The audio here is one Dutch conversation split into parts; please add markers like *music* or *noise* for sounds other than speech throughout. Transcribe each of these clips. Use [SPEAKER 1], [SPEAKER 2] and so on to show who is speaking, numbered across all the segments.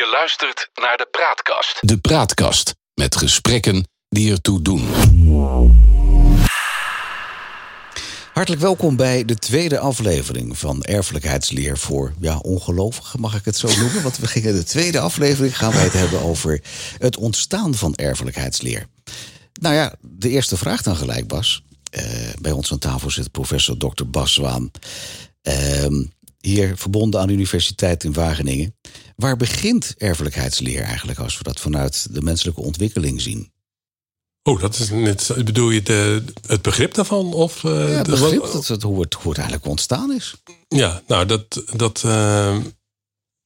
[SPEAKER 1] Je luistert naar de Praatkast.
[SPEAKER 2] De Praatkast met gesprekken die ertoe doen.
[SPEAKER 3] Hartelijk welkom bij de tweede aflevering van Erfelijkheidsleer voor ja, ongelovigen, mag ik het zo noemen? Want we gingen de tweede aflevering gaan wij het hebben over het ontstaan van erfelijkheidsleer. Nou ja, de eerste vraag dan gelijk, Bas. Eh, bij ons aan tafel zit professor Dr. Bas Zwaan. Ehm, hier verbonden aan de Universiteit in Wageningen. Waar begint erfelijkheidsleer eigenlijk als we dat vanuit de menselijke ontwikkeling zien?
[SPEAKER 4] Oh, dat is net. Bedoel je de, het begrip daarvan? Of, uh,
[SPEAKER 3] ja, het begrip, dat, het, hoe, het, hoe het eigenlijk ontstaan is.
[SPEAKER 4] Ja, nou, dat, dat, uh,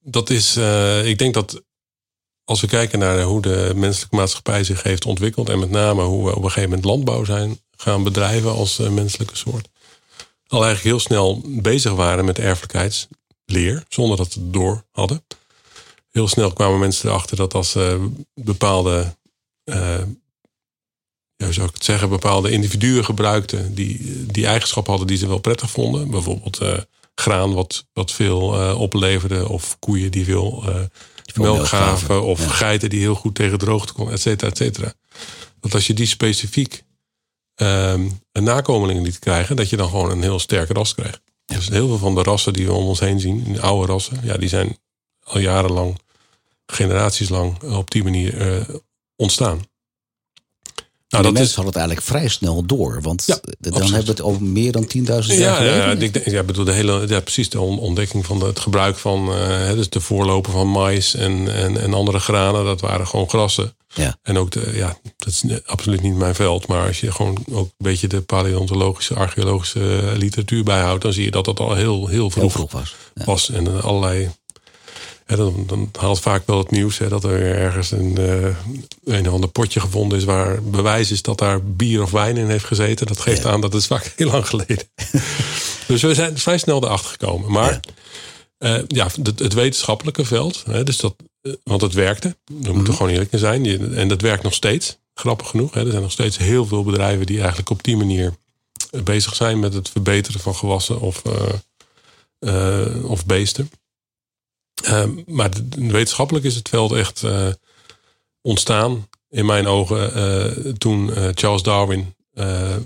[SPEAKER 4] dat is. Uh, ik denk dat als we kijken naar hoe de menselijke maatschappij zich heeft ontwikkeld. en met name hoe we op een gegeven moment landbouw zijn gaan bedrijven als menselijke soort. Al eigenlijk heel snel bezig waren met erfelijkheidsleer. zonder dat ze het door hadden. Heel snel kwamen mensen erachter dat als bepaalde ja, zou ik het zeggen, bepaalde individuen gebruikten die, die eigenschappen hadden die ze wel prettig vonden. Bijvoorbeeld uh, graan wat, wat veel uh, opleverde, of koeien die veel, uh, melk gaven, of ja. geiten die heel goed tegen droogte konden, et cetera, et cetera. Dat als je die specifiek een nakomelingen liet krijgen, dat je dan gewoon een heel sterke ras krijgt. Ja. Dus heel veel van de rassen die we om ons heen zien, de oude rassen, ja, die zijn al jarenlang, generaties lang op die manier ontstaan.
[SPEAKER 3] Nou, dat mensen hadden het eigenlijk vrij snel door. Want ja, dan absoluut. hebben we het over meer dan 10.000 jaar
[SPEAKER 4] ja, Ja, ik, ja, bedoel, de hele, ja, precies de ontdekking van het gebruik van... Uh, dus de voorloper van mais en, en, en andere granen. Dat waren gewoon grassen. Ja. En ook, de, ja, dat is absoluut niet mijn veld. Maar als je gewoon ook een beetje de paleontologische, archeologische literatuur bijhoudt... dan zie je dat dat al heel, heel vroeg, heel vroeg was. Ja. was. En allerlei dan, dan, haalt vaak wel het nieuws hè, dat er ergens een, uh, een of ander potje gevonden is waar bewijs is dat daar bier of wijn in heeft gezeten. Dat geeft aan dat het vaak heel lang geleden. *laughs* dus we zijn vrij snel erachter gekomen. Maar ja, uh, ja het, het, wetenschappelijke veld, hè, dus dat, want het werkte. We moeten mm -hmm. gewoon eerlijk in zijn. En dat werkt nog steeds. Grappig genoeg. Hè, er zijn nog steeds heel veel bedrijven die eigenlijk op die manier bezig zijn met het verbeteren van gewassen of, of beesten. Uh, maar wetenschappelijk is het veld echt uh, ontstaan, in mijn ogen, uh, toen Charles Darwin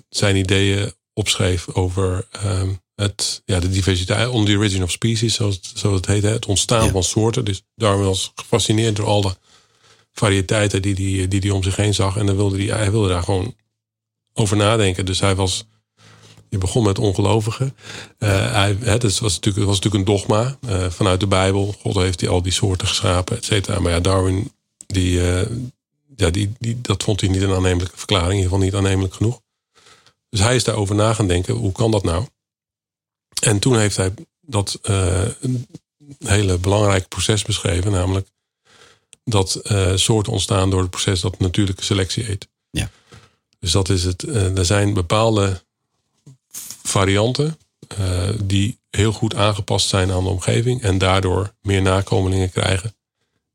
[SPEAKER 4] zijn ideeën opschreef over ehm, het, ja, de diversiteit, on the origin of species, zoals, zoals het heet, het ontstaan ja. van soorten. Dus Darwin was gefascineerd door al de variëteiten die hij die, die die om zich heen zag. En dan wilde hij, hij wilde daar gewoon over nadenken. Dus hij was je begon met ongelovigen. Uh, hij, het was, natuurlijk, was natuurlijk een dogma uh, vanuit de Bijbel. God heeft die, al die soorten geschapen, et cetera. Maar ja, Darwin, die, uh, ja, die, die, dat vond hij niet een aannemelijke verklaring. In ieder geval niet aannemelijk genoeg. Dus hij is daarover na gaan denken. Hoe kan dat nou? En toen heeft hij dat een hele belangrijke proces beschreven. Namelijk dat soorten ontstaan door het proces dat natuurlijke selectie heet. Ja. Dus dat is het. er zijn bepaalde varianten uh, die heel goed aangepast zijn aan de omgeving en daardoor meer nakomelingen krijgen.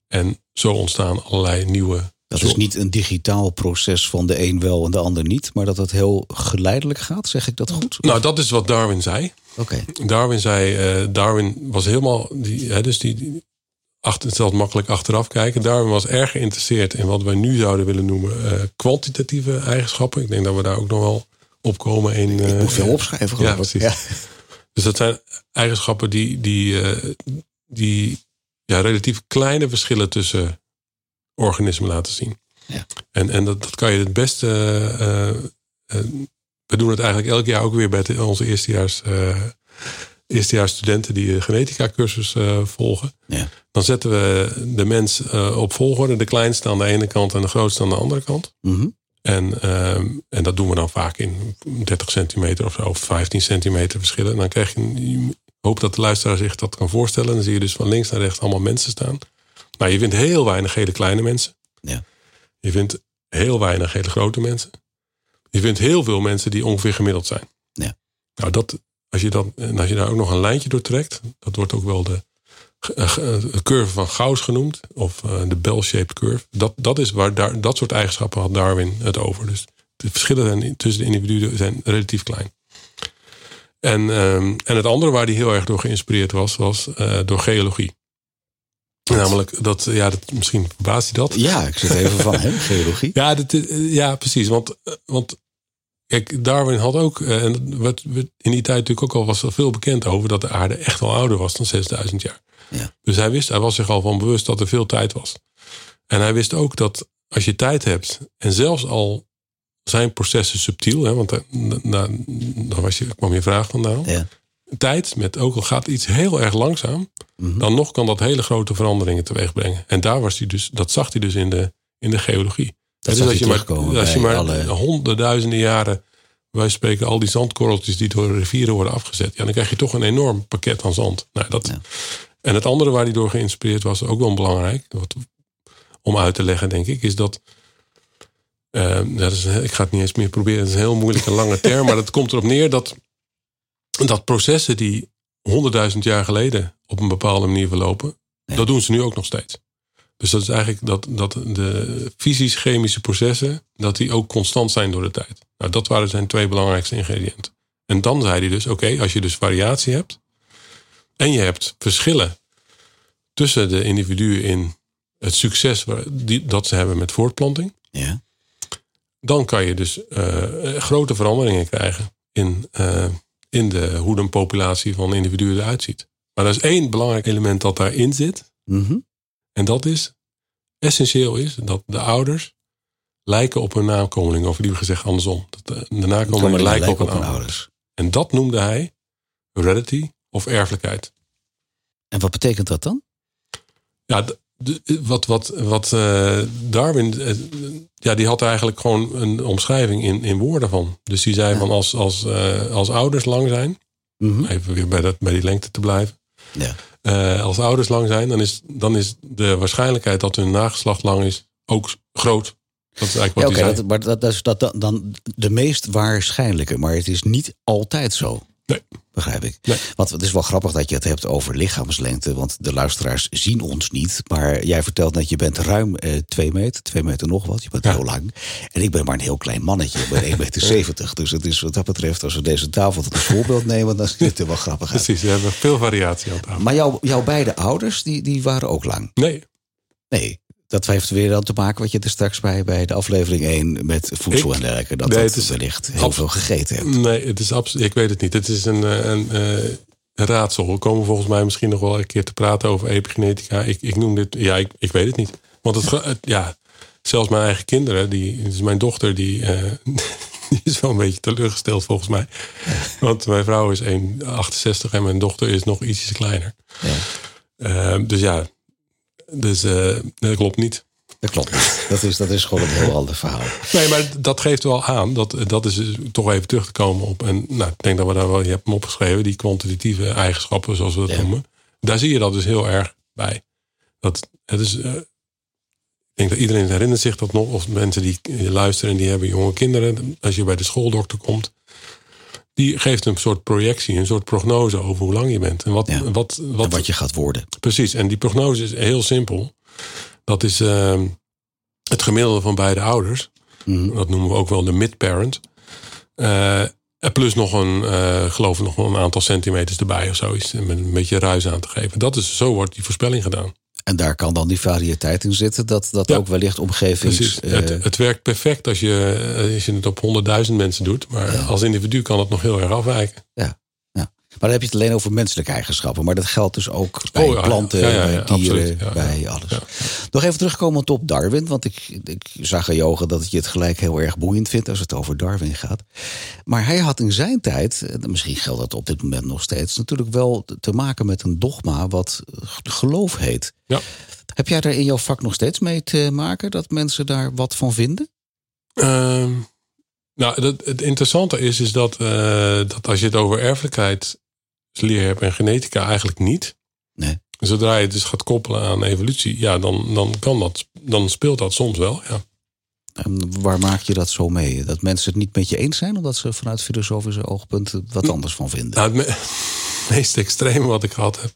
[SPEAKER 4] En zo ontstaan allerlei nieuwe.
[SPEAKER 3] Dat is niet een digitaal proces van de een wel en de ander niet, maar dat het heel geleidelijk gaat. Zeg ik dat goed?
[SPEAKER 4] Nou, dat is wat Darwin zei.
[SPEAKER 3] Oké.
[SPEAKER 4] Darwin zei, uh, Darwin was helemaal, die, hè, dus die, die achter, het makkelijk achteraf kijken. Darwin was erg geïnteresseerd in wat wij nu zouden willen noemen uh, kwantitatieve eigenschappen. Ik denk dat we daar ook nog wel opkomen in.
[SPEAKER 3] Ik moet veel opschrijven,
[SPEAKER 4] ja, precies. Ja. Dus dat zijn eigenschappen die, die, uh, die ja, relatief kleine verschillen tussen organismen laten zien. Ja. En, en dat, dat kan je het beste. Uh, uh, we doen het eigenlijk elk jaar ook weer bij onze eerstejaars, eerstejaars studenten die de genetica cursus volgen. Ja. Dan zetten we de mens op volgorde. De kleinste aan de ene kant en de grootste aan de andere kant. Mm -hmm. En, um, en dat doen we dan vaak in 30 centimeter of zo, of 15 centimeter verschillen. En dan krijg je, je hoop dat de luisteraar zich dat kan voorstellen. Dan zie je dus van links naar rechts allemaal mensen staan. Nou, je vindt heel weinig hele kleine mensen. Ja. Je vindt heel weinig hele grote mensen. Je vindt heel veel mensen die ongeveer gemiddeld zijn. Ja. Nou, dat, als je, dan, en als je daar ook nog een lijntje door trekt, dat wordt ook wel de curve van Gauss genoemd, of uh, de bell-shaped curve. Dat, dat is waar daar, dat soort eigenschappen had Darwin het over. Dus de verschillen tussen de individuen zijn relatief klein. En, um, en het andere waar hij heel erg door geïnspireerd was, was uh, door geologie. Namelijk dat, ja, dat, misschien verbaast hij dat.
[SPEAKER 3] Ja, ik zit even van hem, *laughs* geologie.
[SPEAKER 4] Ja, dat, ja, precies. Want, want kijk, Darwin had ook, en wat in die tijd natuurlijk ook al was er veel bekend over dat de aarde echt al ouder was dan 6000 jaar. Ja. Dus hij wist, hij was zich al van bewust dat er veel tijd was. En hij wist ook dat als je tijd hebt en zelfs al zijn processen subtiel, hè, want daar, daar was je, kwam je vraag vandaan. Ja. Tijd, met ook al gaat iets heel erg langzaam, mhm. dan nog kan dat hele grote veranderingen teweeg brengen. En daar was hij dus, dat zag hij dus in de, in de geologie.
[SPEAKER 3] Dat dus als je maar,
[SPEAKER 4] als je maar alle... honderdduizenden jaren, wij spreken al die zandkorreltjes die door de rivieren worden afgezet, ja, dan krijg je toch een enorm pakket aan zand. Nou, dat, En het andere waar hij door geïnspireerd was, ook wel belangrijk, wat, om uit te leggen, denk ik, is dat uh, dat is, ik ga het niet eens meer proberen. Het is een heel moeilijke lange *laughs* term. maar dat komt erop neer dat, dat processen die honderdduizend jaar geleden op een bepaalde manier verlopen, dat doen ze nu ook nog steeds. Dus dat is eigenlijk dat, dat de fysisch-chemische processen, dat die ook constant zijn door de tijd. Nou, dat waren zijn twee belangrijkste ingrediënten. En dan zei hij dus, oké, als je dus variatie hebt en je hebt verschillen tussen de individuen in het succes die, dat ze hebben met voortplanting.
[SPEAKER 3] Ja
[SPEAKER 4] dan kan je dus uh, grote veranderingen krijgen in, uh, in de, hoe een populatie van individuen eruit ziet. Maar er is één belangrijk element dat daarin zit.
[SPEAKER 3] Mm
[SPEAKER 4] En dat is, essentieel is, dat de ouders lijken op hun nakomelingen. Of liever gezegd andersom. Dat de, de nakomelingen lijken op hun ouders. ouders. En dat noemde hij heredity of erfelijkheid.
[SPEAKER 3] En wat betekent dat dan?
[SPEAKER 4] Ja, wat, wat, wat uh, Darwin, uh, ja, die had eigenlijk gewoon een omschrijving in, in woorden van. Dus die zei van als, als, uh, als ouders lang zijn,
[SPEAKER 3] mm
[SPEAKER 4] even weer bij, dat, bij die lengte te blijven.
[SPEAKER 3] Ja.
[SPEAKER 4] Als ouders lang zijn, dan is, dan is de waarschijnlijkheid dat hun nageslacht lang is ook groot. Dat is eigenlijk wat
[SPEAKER 3] ja, okay, dat, maar dat, dat is dat, dan de meest waarschijnlijke, maar het is niet altijd zo.
[SPEAKER 4] Nee.
[SPEAKER 3] Begrijp ik. Want het is wel grappig dat je het hebt over lichaamslengte. Want de luisteraars zien ons niet. Maar jij vertelt dat je bent ruim eh, twee meter. Twee meter nog wat. Je bent heel lang. En ik ben maar een heel klein mannetje. Ik ben 1,70 meter. *laughs* 70, dus het is wat dat betreft, als we deze tafel tot een voorbeeld nemen, dan ziet het er wel grappig
[SPEAKER 4] uit. Precies, we hebben veel variatie aan tafel.
[SPEAKER 3] Maar jou, jouw beide ouders, die, die waren ook lang?
[SPEAKER 4] Nee.
[SPEAKER 3] Nee, dat heeft weer dan te maken wat je er straks bij, bij de aflevering 1 met voedsel en dergelijke. Dat nee, dat is wellicht heel veel gegeten hebt.
[SPEAKER 4] Nee, het is absoluut. Ik weet het niet. Het is een, eh, een, eh, een, raadsel. We komen volgens mij misschien nog wel een keer te praten over epigenetica. Ik, ik noem dit. Ja, ik, ik weet het niet. Want het, ja, zelfs mijn eigen kinderen, die, dus mijn dochter, die, uh, *laughs* die is wel een beetje teleurgesteld volgens mij. Want mijn vrouw is 1,68 en mijn dochter is nog ietsjes kleiner.
[SPEAKER 3] Ja.
[SPEAKER 4] dus ja, dus uh, dat klopt niet.
[SPEAKER 3] Dat klopt niet. Dat is, dat is gewoon een heel ander verhaal.
[SPEAKER 4] Nee, maar dat geeft wel aan. Dat, dat is dus toch even terug te komen op. En nou, ik denk dat we daar wel, je hebt hem opgeschreven, die kwantitatieve eigenschappen, zoals we dat noemen. Daar zie je dat dus heel erg bij. Dat, het is, uh, ik denk dat iedereen herinnert zich dat nog. Of mensen die luisteren en die hebben jonge kinderen. Als je bij de schooldokter komt die geeft een soort projectie, een soort prognose over hoe lang je bent. En wat, wat, wat,
[SPEAKER 3] wat je gaat worden.
[SPEAKER 4] Precies, en die prognose is heel simpel. Dat is uh, het gemiddelde van beide ouders.
[SPEAKER 3] Mhm.
[SPEAKER 4] Dat noemen we ook wel de mid-parent. Uh, plus nog een, uh, geloof ik, nog een aantal centimeters erbij of zoiets. Met een beetje ruis aan te geven. Dat is, zo wordt die voorspelling gedaan.
[SPEAKER 3] En daar kan dan die variëteit in zitten, dat, dat ook wellicht omgevings...
[SPEAKER 4] Uh... Het, het, werkt perfect als je, als je het op honderdduizend mensen doet. Maar als individu kan het nog heel erg afwijken.
[SPEAKER 3] Ja. Ja. Maar dan heb je het alleen over menselijke eigenschappen. Maar dat geldt dus ook bij oh, planten, bij dieren, bij alles. Nog even terugkomen op Darwin. Want ik, ik zag aan Joga dat je het gelijk heel erg boeiend vindt als het over Darwin gaat. Maar hij had in zijn tijd, misschien geldt dat op dit moment nog steeds, natuurlijk wel te maken met een dogma wat geloof heet.
[SPEAKER 4] Ja.
[SPEAKER 3] Heb jij daar in jouw vak nog steeds mee te maken dat mensen daar wat van vinden?
[SPEAKER 4] Uh, nou, dat, het interessante is, is dat, uh, dat als je het over erfelijkheid leer en genetica eigenlijk niet.
[SPEAKER 3] Nee.
[SPEAKER 4] Zodra je het dus gaat koppelen aan evolutie, ja, dan, dan kan dat, dan speelt dat soms wel. Ja.
[SPEAKER 3] En waar maak je dat zo mee? Dat mensen het niet met je eens zijn, omdat ze vanuit filosofische oogpunten wat anders van vinden?
[SPEAKER 4] Nou, *laughs* het meest extreme wat ik gehad heb,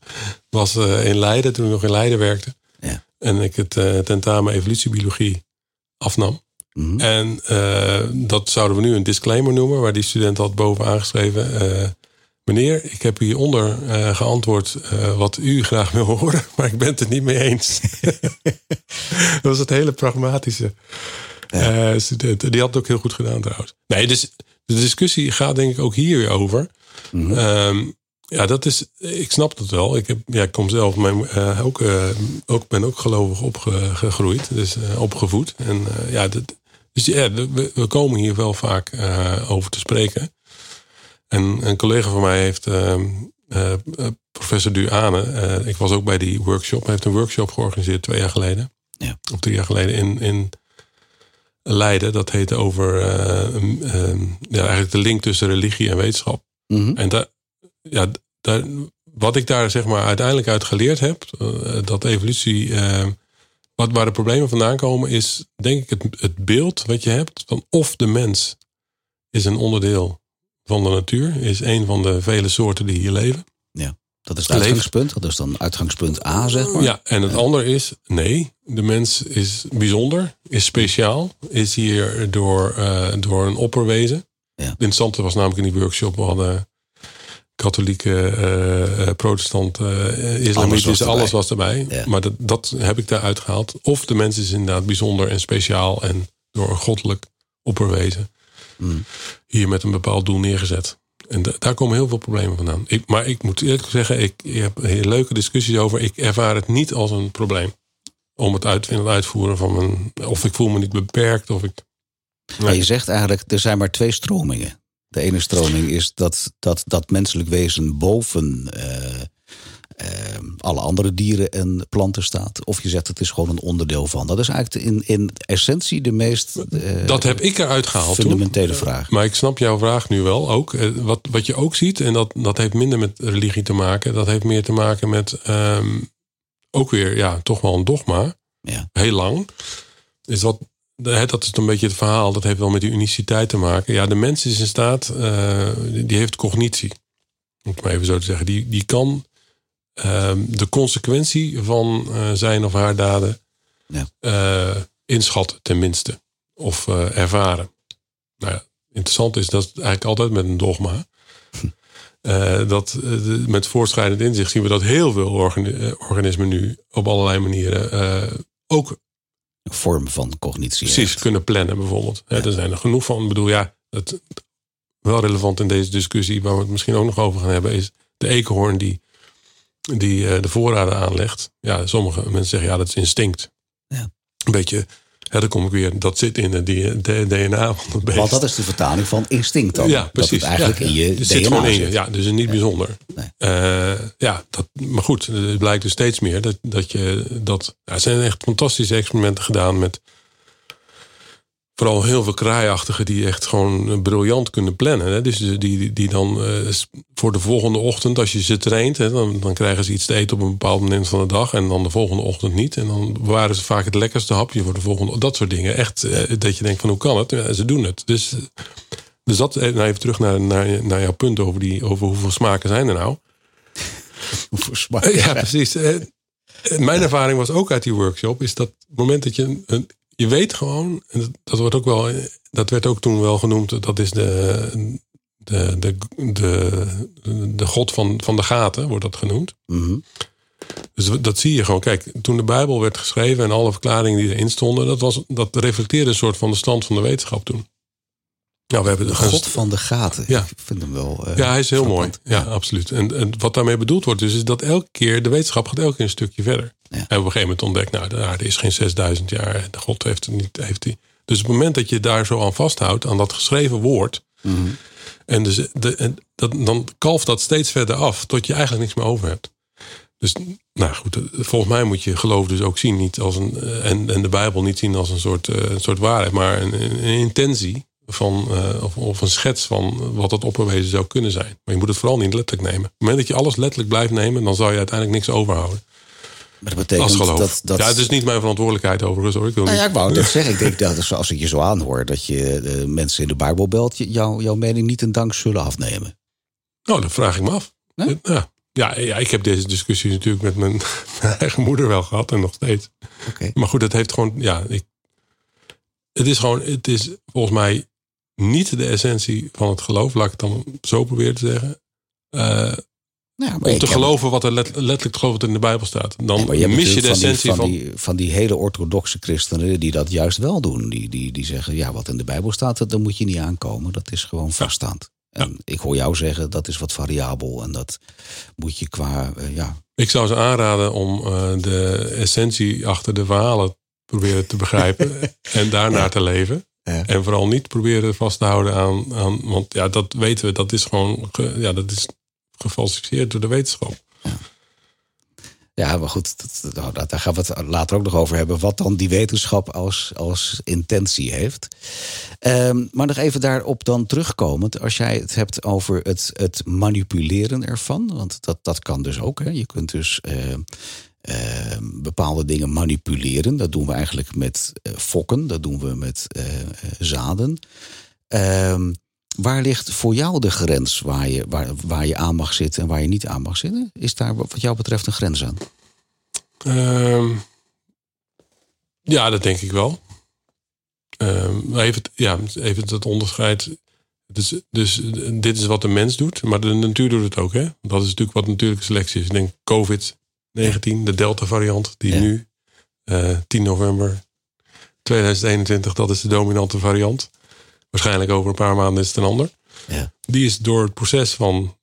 [SPEAKER 4] was uh, in Leiden, toen ik nog in Leiden werkte.
[SPEAKER 3] Ja.
[SPEAKER 4] En ik het uh, tentamen evolutiebiologie afnam.
[SPEAKER 3] Mm
[SPEAKER 4] En uh, dat zouden we nu een disclaimer noemen, waar die student had boven aangeschreven Meneer, ik heb hieronder uh, geantwoord uh, wat u graag wil horen, *laughs* maar ik ben het er niet mee eens. *laughs* dat was het hele pragmatische. Ja. Uh, die had het ook heel goed gedaan trouwens. Nee, dus de discussie gaat denk ik ook hier weer over. Mm -hmm. um, ja, dat is, ik snap het wel. Ik, heb, ja, ik kom zelf, mijn, ook, ook, ben ook gelovig opgegroeid, dus opgevoed. En ja, dat, dus ja, we, we, komen hier wel vaak over te spreken. En een collega van mij heeft, ehm, professor Duane, ik was ook bij die workshop, hij heeft een workshop georganiseerd twee jaar geleden. Ja. Of drie jaar geleden in, in Leiden. Dat heette over ja, eigenlijk de link tussen religie en wetenschap. Mm -hmm. En daar ja, daar, wat ik daar zeg maar uiteindelijk uit geleerd heb, dat evolutie, uh, wat, waar de problemen vandaan komen, is denk ik het, het beeld wat je hebt van of de mens is een onderdeel van de natuur, is een van de vele soorten die hier leven.
[SPEAKER 3] Ja, dat is het uitgangspunt. Dat is dan uitgangspunt A, zeg maar.
[SPEAKER 4] Ja, en het ja. andere is, nee, de mens is bijzonder, is speciaal, is hier door, uh, door een opperwezen. Ja. Het interessante was namelijk in die workshop, we hadden katholieke, uh, protestant, uh, islamitisch, alles was erbij. Ja. Maar dat, dat heb ik daaruit gehaald. Of de mens is inderdaad bijzonder en speciaal en door een goddelijk opperwezen hier met een bepaald doel neergezet. En daar komen heel veel problemen vandaan. Ik, maar ik moet eerlijk zeggen, ik, ik heb leuke discussies over. Ik ervaar het niet als een probleem. Om het uit, in het uitvoeren van mijn. Of ik voel me niet beperkt. Of ik.
[SPEAKER 3] Nee. Je zegt eigenlijk, er zijn maar twee stromingen. De ene stroming is dat, dat, dat menselijk wezen boven uh, alle andere dieren en planten staat. Of je zegt het is gewoon een onderdeel van. Dat is eigenlijk in, in essentie de meest.
[SPEAKER 4] Uh, dat heb ik eruit gehaald.
[SPEAKER 3] Fundamentele toen. vraag.
[SPEAKER 4] Maar ik snap jouw vraag nu wel ook. Wat, wat je ook ziet, en dat, dat heeft minder met religie te maken. Dat heeft meer te maken met um, ook weer, ja, toch wel een dogma. Ja. Heel lang. Is dat dat is een beetje het verhaal. Dat heeft wel met die uniciteit te maken. Ja, de mens is in staat, uh, die heeft cognitie. Om het maar even zo te zeggen. Die, die kan de consequentie van uh, zijn of haar daden ja. inschatten, tenminste. Of ervaren. Nou ja, interessant is dat eigenlijk altijd met een dogma. dat met voortschrijdend inzicht zien we dat heel veel organismen nu op allerlei manieren ook
[SPEAKER 3] vorm van cognitie.
[SPEAKER 4] Precies,
[SPEAKER 3] heeft.
[SPEAKER 4] kunnen plannen bijvoorbeeld. Ja. Er zijn er genoeg van. Ik bedoel, ja, het, wel relevant in deze discussie, waar we het misschien ook nog over gaan hebben, is de eekhoorn die, die uh, de voorraden aanlegt. Ja, sommige mensen zeggen ja, dat is instinct. Ja. Een beetje ja, dan kom ik weer, dat zit in de, DNA van het beest.
[SPEAKER 3] Want dat is de vertaling van instinct dan. Ja, precies. Dat het eigenlijk ja, in je
[SPEAKER 4] DNA zit. Gewoon in je. Ja, dus niet ja. bijzonder. Nee. Uh, ja, dat, maar goed, het blijkt dus steeds meer dat, dat je dat. Ja, er zijn echt fantastische experimenten gedaan met vooral heel veel kraaiachtigen die echt gewoon briljant kunnen plannen. Hè? Dus die, die, die dan uh, voor de volgende ochtend, als je ze traint, hè, dan, dan krijgen ze iets te eten op een bepaald moment van de dag. En dan de volgende ochtend niet. En dan bewaren ze vaak het lekkerste hapje voor de volgende. Dat soort dingen. Echt uh, dat je denkt van hoe kan het? Ja, ze doen het. Dus, dus dat, nou even terug naar, naar, naar jouw punt over, die, over hoeveel smaken zijn er nou. *laughs*
[SPEAKER 3] hoeveel smaken?
[SPEAKER 4] Ja, precies. Mijn ervaring was ook uit die workshop, is dat het moment dat je een, je weet gewoon, en dat, wordt ook wel, dat werd ook toen wel genoemd, dat is de, de, de, de, de god van, van de gaten, wordt dat genoemd. Mm -hmm. Dus dat zie je gewoon. Kijk, toen de Bijbel werd geschreven en alle verklaringen die erin stonden, dat, was, dat reflecteerde een soort van de stand van de wetenschap toen.
[SPEAKER 3] Nou, we hebben de God van de gaten. Ja. Ik vind hem wel. Uh,
[SPEAKER 4] ja, hij is heel mooi. Ja, absoluut. En, en, wat daarmee bedoeld wordt, dus, is dat elke keer de wetenschap gaat elke keer een stukje verder. Ja. En op een gegeven moment ontdekt, nou, de aarde is geen 6000 jaar. De God heeft het niet. Heeft die. Dus op het moment dat je daar zo aan vasthoudt, aan dat geschreven woord. Mm -hmm. En, dus de, en dat, dan kalft dat steeds verder af, tot je eigenlijk niks meer over hebt. Dus, nou goed, volgens mij moet je geloof dus ook zien, niet als een. En, en de Bijbel niet zien als een soort, uh, een soort waarheid, maar een, een intentie van, uh, of, of, een schets van wat het opperwezen zou kunnen zijn. Maar je moet het vooral niet letterlijk nemen. Op het moment dat je alles letterlijk blijft nemen, dan zal je uiteindelijk niks overhouden.
[SPEAKER 3] Maar dat betekent dat, dat...
[SPEAKER 4] Ja, het is niet mijn verantwoordelijkheid overigens hoor. Ik, wil
[SPEAKER 3] nou ja,
[SPEAKER 4] ik
[SPEAKER 3] wou net *laughs* zeggen. Ik denk dat als ik je zo aanhoor... dat je de mensen in de Bijbel belt... Jou, jouw mening niet een dank zullen afnemen.
[SPEAKER 4] Nou, dat vraag ik me af. Nee? Ja. Ja, ja, ik heb deze discussie natuurlijk met mijn, *laughs* mijn eigen moeder wel gehad en nog steeds. Okay. Maar goed, het heeft gewoon... Ja, ik, het is gewoon... Het is volgens mij niet de essentie van het geloof, laat ik het dan zo proberen te zeggen. ja, om te geloven wat er letterlijk te geloven wat in de Bijbel staat. Dan mis je de essentie
[SPEAKER 3] van... Die, van, die, hele orthodoxe christenen die dat juist wel doen. Die, die, die zeggen, ja, wat in de Bijbel staat, dan moet je niet aankomen. Dat is gewoon vaststaand. En ik hoor jou zeggen, dat is wat variabel. En dat moet je qua, uh, ja...
[SPEAKER 4] Ik zou ze aanraden om uh, de essentie achter de verhalen proberen te begrijpen. *laughs* en daarnaar te leven. Ja. En vooral niet proberen vast te houden aan, aan. Want ja, dat weten we, dat is gewoon. Ja, dat is gefalsificeerd door de wetenschap.
[SPEAKER 3] Ja. Ja, maar goed, dat, nou, daar gaan we het later ook nog over hebben. Wat dan die wetenschap als, als intentie heeft. Um, maar nog even daarop dan terugkomend. Als jij het hebt over het, het manipuleren ervan. Want dat, dat kan dus ook. Hè. Je kunt dus uh, uh, bepaalde dingen manipuleren. Dat doen we eigenlijk met uh, fokken. Dat doen we met zaden. Ehm, Waar ligt voor jou de grens waar je, waar, waar je aan mag zitten en waar je niet aan mag zitten? Is daar wat jou betreft een grens aan?
[SPEAKER 4] Uh, ja, dat denk ik wel. Even, ja, even het onderscheid. Dus, dus dit is wat de mens doet, maar de natuur doet het ook. Hè? Dat is natuurlijk wat natuurlijke selectie is. Ik denk COVID-19, de Delta-variant, die nu, uh, eh, 10 november 2021, dat is de dominante variant. Waarschijnlijk over een paar maanden is het een ander. Ja. Die is door het proces van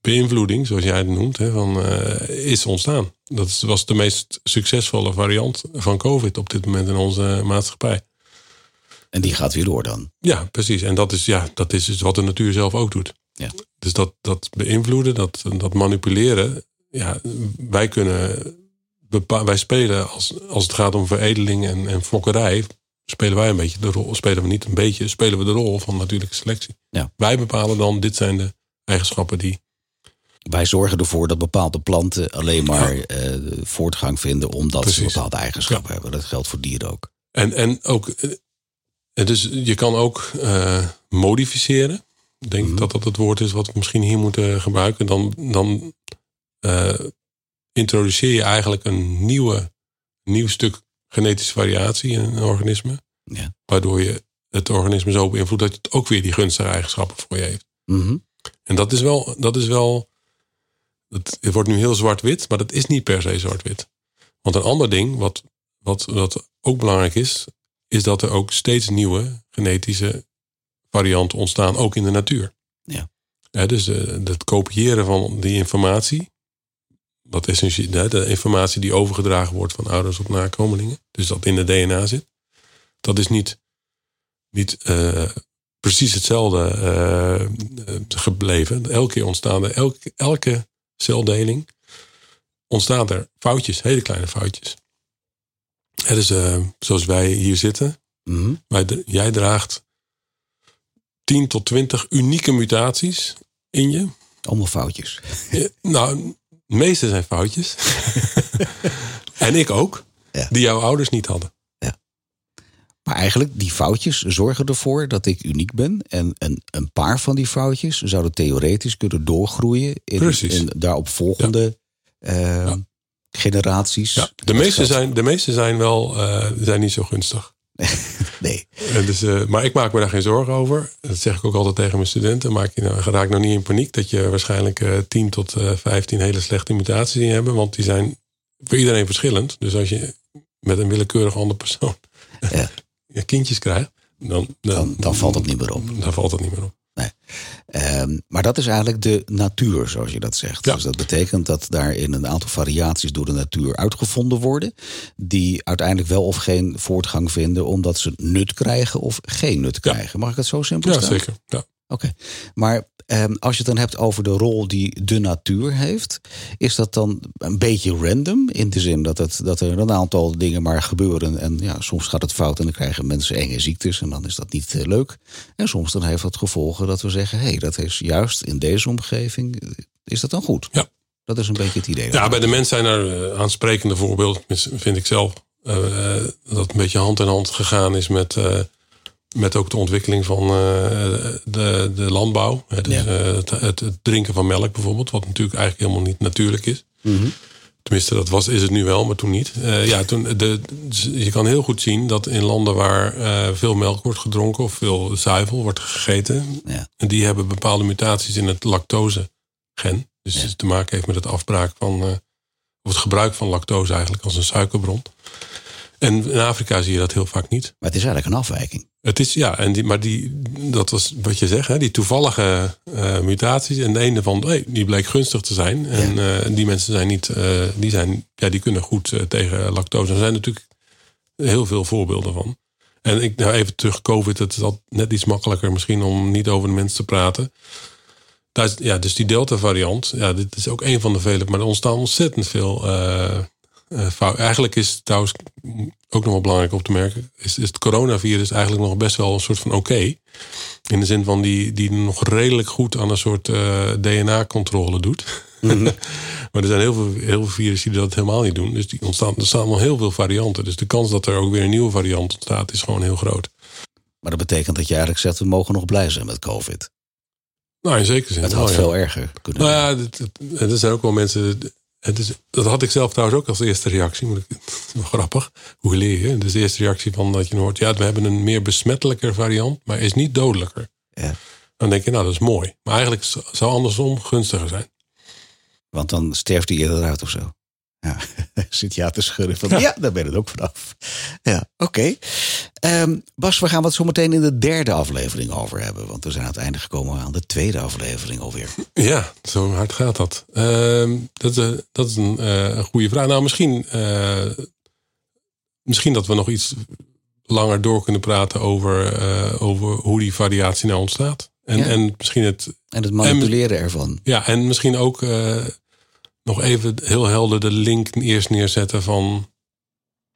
[SPEAKER 4] beïnvloeding, zoals jij het noemt, hè, van, uh, is ontstaan. Dat was de meest succesvolle variant van COVID op dit moment in onze maatschappij.
[SPEAKER 3] En die gaat weer door dan?
[SPEAKER 4] Ja, precies. En dat is, ja, dat is dus wat de natuur zelf ook doet. Ja. Dus dat, dat beïnvloeden, dat, dat manipuleren. Ja, wij kunnen wij spelen als, als het gaat om veredeling en, en fokkerij, spelen wij een beetje de rol, spelen we niet een beetje, spelen we de rol van natuurlijke selectie. Ja. Wij bepalen dan, dit zijn de eigenschappen die.
[SPEAKER 3] Wij zorgen ervoor dat bepaalde planten alleen maar uh, voortgang vinden omdat ze bepaalde eigenschappen hebben. Dat geldt voor dieren ook.
[SPEAKER 4] En, en ook, uh, dus je kan ook uh, modificeren. Ik denk mm dat dat het woord is wat we misschien hier moeten gebruiken. Dan, dan introduceer je eigenlijk een nieuwe, nieuw stuk genetische variatie in een organisme. Ja. Waardoor je het organisme zo beïnvloedt dat het ook weer die gunstige eigenschappen voor je heeft. Mhm. En dat is wel, dat is wel, het wordt nu heel zwart-wit, maar dat is niet per se zwart-wit. Want een ander ding, wat, wat, wat ook belangrijk is, is dat er ook steeds nieuwe genetische varianten ontstaan, ook in de natuur. Ja. ja dus uh, het kopiëren van die informatie, wat essentieel, de informatie die overgedragen wordt van ouders op nakomelingen, dus dat in de DNA zit, dat is niet, niet uh, precies hetzelfde uh, gebleven. Elke keer ontstaan er, elke, elke celdeling ontstaan er foutjes, hele kleine foutjes. Het is uh, zoals wij hier zitten. Mm -hmm. jij draagt 10 tot 20 unieke mutaties in je.
[SPEAKER 3] Allemaal foutjes.
[SPEAKER 4] nou, de meeste zijn foutjes. *laughs* en ik ook. Die jouw ouders niet hadden. Ja.
[SPEAKER 3] Maar eigenlijk, die foutjes zorgen ervoor dat ik uniek ben. En een, een paar van die foutjes zouden theoretisch kunnen doorgroeien in, in daarop volgende uh, generaties. Ja.
[SPEAKER 4] De, meeste zijn, de meeste zijn wel uh, zijn niet zo gunstig. *laughs*
[SPEAKER 3] nee.
[SPEAKER 4] Dus, uh, maar ik maak me daar geen zorgen over. Dat zeg ik ook altijd tegen mijn studenten. Maak je nou, raak nou niet in paniek dat je waarschijnlijk uh, 10 tot uh, 15 hele slechte mutaties in hebt. Want die zijn voor iedereen verschillend. Dus als je met een willekeurig andere persoon ja. *laughs* kindjes krijgt, dan,
[SPEAKER 3] dan, dan, dan, valt het niet meer op.
[SPEAKER 4] Dan valt het niet meer op.
[SPEAKER 3] Ehm, maar dat is eigenlijk de natuur, zoals je dat zegt. Dus dat betekent dat daarin een aantal variaties door de natuur uitgevonden worden. Die uiteindelijk wel of geen voortgang vinden omdat ze nut krijgen of geen nut krijgen. Mag ik het zo simpel
[SPEAKER 4] stellen? Ja, zeker. Ja.
[SPEAKER 3] Oké, maar ehm, als je het dan hebt over de rol die de natuur heeft, is dat dan een beetje random? In de zin dat, het, dat er een aantal dingen maar gebeuren en ja, soms gaat het fout en dan krijgen mensen enge ziektes en dan is dat niet uh, leuk. En soms dan heeft dat gevolgen dat we zeggen, hé, hey, dat is juist in deze omgeving, is dat dan goed?
[SPEAKER 4] Ja.
[SPEAKER 3] Dat is een beetje het idee.
[SPEAKER 4] Ja, bij de mens zijn er uh, aansprekende voorbeelden, vind ik zelf, uh, dat een beetje hand in hand gegaan is met met ook de ontwikkeling van uh, de, de landbouw. Dus, ja. uh, het, het, drinken van melk bijvoorbeeld. Wat natuurlijk eigenlijk helemaal niet natuurlijk is. Mm -hmm. Tenminste, dat was, is het nu wel, maar toen niet. Uh, ja, toen de, je kan heel goed zien dat in landen waar veel melk wordt gedronken... of veel zuivel wordt gegeten... Ja. en die hebben bepaalde mutaties in het lactose gen. Dus het te maken heeft met het afbraak van, of het gebruik van lactose eigenlijk als een suikerbron. En in Afrika zie je dat heel vaak niet.
[SPEAKER 3] Maar het is eigenlijk een afwijking.
[SPEAKER 4] Het is, ja, en die, maar die, dat was wat je zegt, hè, die toevallige uh, mutaties. En de ene van, hey, die bleek gunstig te zijn. En uh, die mensen zijn niet, uh, die, zijn, ja, die kunnen goed tegen lactose. Er zijn natuurlijk heel veel voorbeelden van. En ik, nou even terug, COVID, het is al net iets makkelijker misschien om niet over de mensen te praten. Daar is, ja, dus die Delta-variant, ja, dit is ook een van de vele, maar er ontstaan ontzettend veel uh, eigenlijk is het trouwens ook nog wel belangrijk op te merken, is, is het coronavirus eigenlijk nog best wel een soort van oké. In de zin van die, die nog redelijk goed aan een soort uh, DNA-controle doet. Mhm. *laughs* maar er zijn heel veel, heel veel virussen die dat helemaal niet doen. Dus die ontstaan, er staan nog heel veel varianten. Dus de kans dat er ook weer een nieuwe variant ontstaat is gewoon heel groot.
[SPEAKER 3] Maar dat betekent dat je eigenlijk zegt, we mogen nog blij zijn met COVID.
[SPEAKER 4] Nou, in zekere zin.
[SPEAKER 3] Het had veel erger kunnen
[SPEAKER 4] Nou ja, er zijn ook wel mensen dat had ik zelf trouwens ook als eerste reactie. Ik, *laughs* grappig. Hoe leer je? Dus de eerste reactie van dat je hoort... ja, we hebben een meer besmettelijker variant... maar is niet dodelijker. Ja. Dan denk je, nou, dat is mooi. Maar eigenlijk zou andersom gunstiger zijn.
[SPEAKER 3] Want dan sterft hij eerder uit of zo. Ja, *laughs* zit ja te schudden van ja, daar ben ik ook vanaf. Ja, oké. Ehm, Bas, we gaan wat zo meteen in de derde aflevering over hebben. Want we zijn aan het einde gekomen aan de tweede aflevering alweer.
[SPEAKER 4] Ja, zo hard gaat dat. Ehm, dat, is, dat is een, uh, een, goede vraag. Nou, misschien, uh, misschien dat we nog iets langer door kunnen praten over, over hoe die variatie nou ontstaat. En, en misschien het.
[SPEAKER 3] En het manipuleren ervan.
[SPEAKER 4] Ja, en misschien ook nog even heel helder de link eerst neerzetten van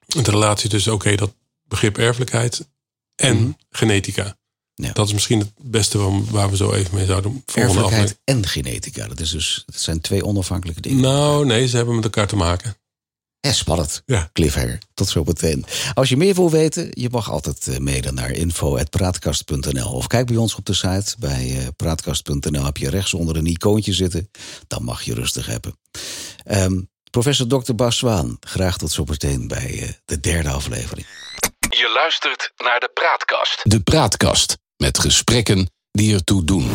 [SPEAKER 4] de relatie tussen, oké, dat begrip erfelijkheid en mhm. genetica. Ja. Dat is misschien het beste waar we zo even mee zouden
[SPEAKER 3] Erfelijkheid en genetica, dat, is dus, dat zijn twee onafhankelijke dingen.
[SPEAKER 4] Nou, nee, ze hebben met elkaar te maken.
[SPEAKER 3] Ja, spannend. Ja. Cliffhanger. Tot zo meteen. Als je meer wil weten, je mag altijd eh, mailen naar info.praatkast.nl. Of kijk bij ons op de site. Bij uh, praatkast.nl heb je rechts onder een icoontje zitten. Dan mag je rustig hebben. Um, professor Dr. Bas Zwaan, graag tot zo meteen bij uh, de derde aflevering.
[SPEAKER 1] Je luistert naar de Praatkast.
[SPEAKER 2] De Praatkast. Met gesprekken die ertoe doen.